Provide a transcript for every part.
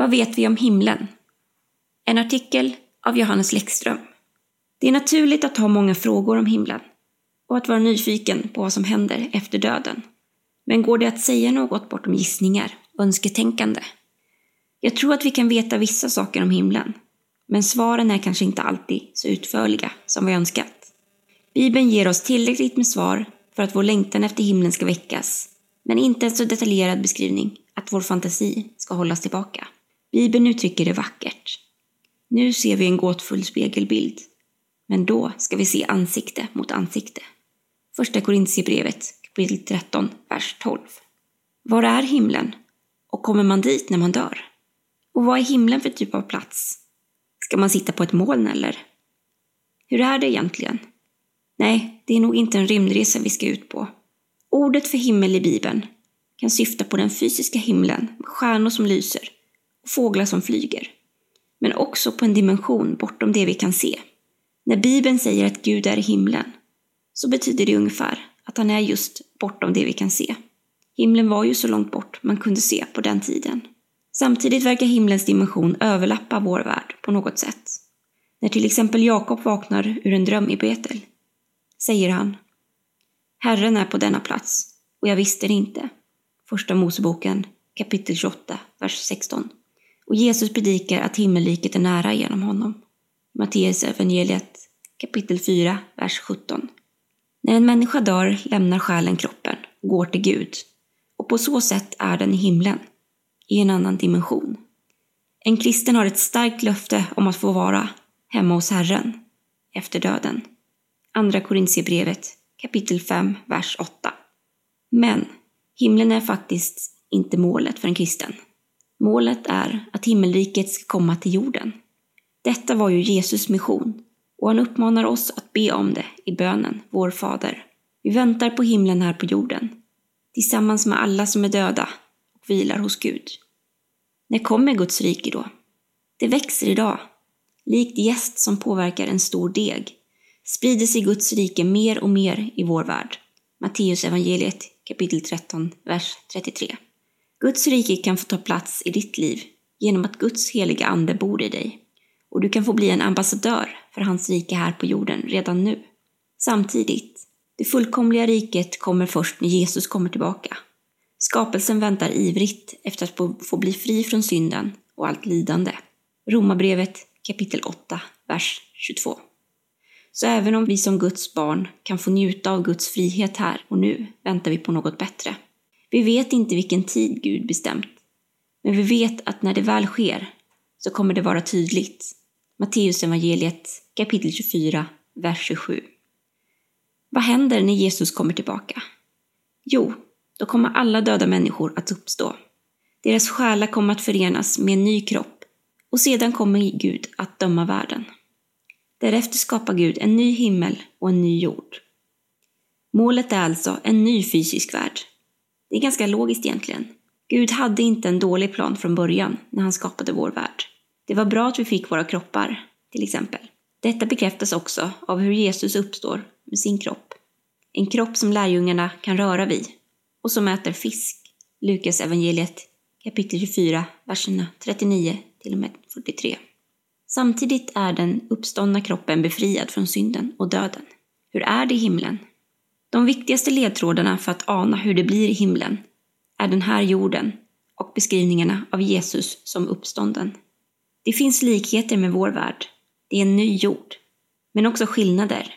Vad vet vi om himlen? En artikel av Johannes Läckström. Det är naturligt att ha många frågor om himlen och att vara nyfiken på vad som händer efter döden. Men går det att säga något bortom gissningar och önsketänkande? Jag tror att vi kan veta vissa saker om himlen, men svaren är kanske inte alltid så utförliga som vi önskat. Bibeln ger oss tillräckligt med svar för att vår längtan efter himlen ska väckas, men inte en så detaljerad beskrivning att vår fantasi ska hållas tillbaka. Bibeln uttrycker det vackert. Nu ser vi en gåtfull spegelbild, men då ska vi se ansikte mot ansikte. Första Korintierbrevet kapitel 13, vers 12. Var är himlen? Och kommer man dit när man dör? Och vad är himlen för typ av plats? Ska man sitta på ett moln eller? Hur är det egentligen? Nej, det är nog inte en rymdresa vi ska ut på. Ordet för himmel i Bibeln kan syfta på den fysiska himlen med stjärnor som lyser och fåglar som flyger. Men också på en dimension bortom det vi kan se. När Bibeln säger att Gud är i himlen så betyder det ungefär att han är just bortom det vi kan se. Himlen var ju så långt bort man kunde se på den tiden. Samtidigt verkar himlens dimension överlappa vår värld på något sätt. När till exempel Jakob vaknar ur en dröm i Betel säger han Herren är på denna plats och jag visste det inte. Första Moseboken kapitel 28, vers 16. Och Jesus predikar att himmelriket är nära genom honom. Matteus evangeliet kapitel 4, vers 17. När en människa dör lämnar själen kroppen och går till Gud och på så sätt är den i himlen, i en annan dimension. En kristen har ett starkt löfte om att få vara hemma hos Herren efter döden. Andra Korintierbrevet kapitel 5, vers 8. Men himlen är faktiskt inte målet för en kristen. Målet är att himmelriket ska komma till jorden. Detta var ju Jesus mission och han uppmanar oss att be om det i bönen, vår Fader. Vi väntar på himlen här på jorden, tillsammans med alla som är döda och vilar hos Gud. När kommer Guds rike då? Det växer idag. Likt gäst som påverkar en stor deg sprider sig Guds rike mer och mer i vår värld. Matteus evangeliet kapitel 13, vers 33. Guds rike kan få ta plats i ditt liv genom att Guds heliga ande bor i dig och du kan få bli en ambassadör för hans rike här på jorden redan nu. Samtidigt, det fullkomliga riket kommer först när Jesus kommer tillbaka. Skapelsen väntar ivrigt efter att få bli fri från synden och allt lidande. Romarbrevet kapitel 8, vers 22. Så även om vi som Guds barn kan få njuta av Guds frihet här och nu väntar vi på något bättre. Vi vet inte vilken tid Gud bestämt, men vi vet att när det väl sker så kommer det vara tydligt Matteusevangeliet kapitel 24, vers 27. Vad händer när Jesus kommer tillbaka? Jo, då kommer alla döda människor att uppstå. Deras själar kommer att förenas med en ny kropp och sedan kommer Gud att döma världen. Därefter skapar Gud en ny himmel och en ny jord. Målet är alltså en ny fysisk värld. Det är ganska logiskt egentligen. Gud hade inte en dålig plan från början när han skapade vår värld. Det var bra att vi fick våra kroppar, till exempel. Detta bekräftas också av hur Jesus uppstår med sin kropp. En kropp som lärjungarna kan röra vid och som äter fisk. Lukas evangeliet kapitel 24, verserna 39 till och med 43. Samtidigt är den uppståndna kroppen befriad från synden och döden. Hur är det i himlen? De viktigaste ledtrådarna för att ana hur det blir i himlen är den här jorden och beskrivningarna av Jesus som uppstånden. Det finns likheter med vår värld. Det är en ny jord. Men också skillnader.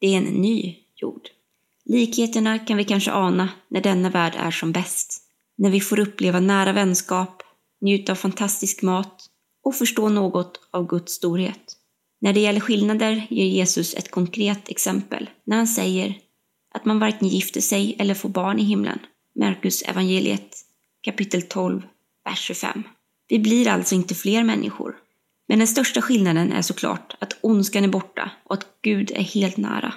Det är en ny jord. Likheterna kan vi kanske ana när denna värld är som bäst. När vi får uppleva nära vänskap, njuta av fantastisk mat och förstå något av Guds storhet. När det gäller skillnader ger Jesus ett konkret exempel när han säger att man varken gifter sig eller får barn i himlen. Markus evangeliet kapitel 12, vers 25. Vi blir alltså inte fler människor. Men den största skillnaden är såklart att ondskan är borta och att Gud är helt nära.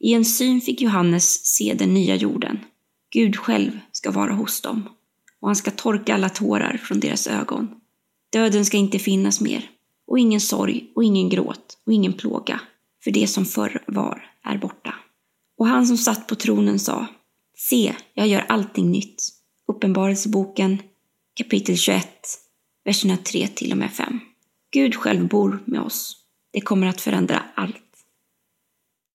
I en syn fick Johannes se den nya jorden. Gud själv ska vara hos dem och han ska torka alla tårar från deras ögon. Döden ska inte finnas mer och ingen sorg och ingen gråt och ingen plåga, för det som förr var är borta. Och han som satt på tronen sa Se, jag gör allting nytt. Uppenbarelseboken kapitel 21, verserna 3 till och med 5. Gud själv bor med oss. Det kommer att förändra allt.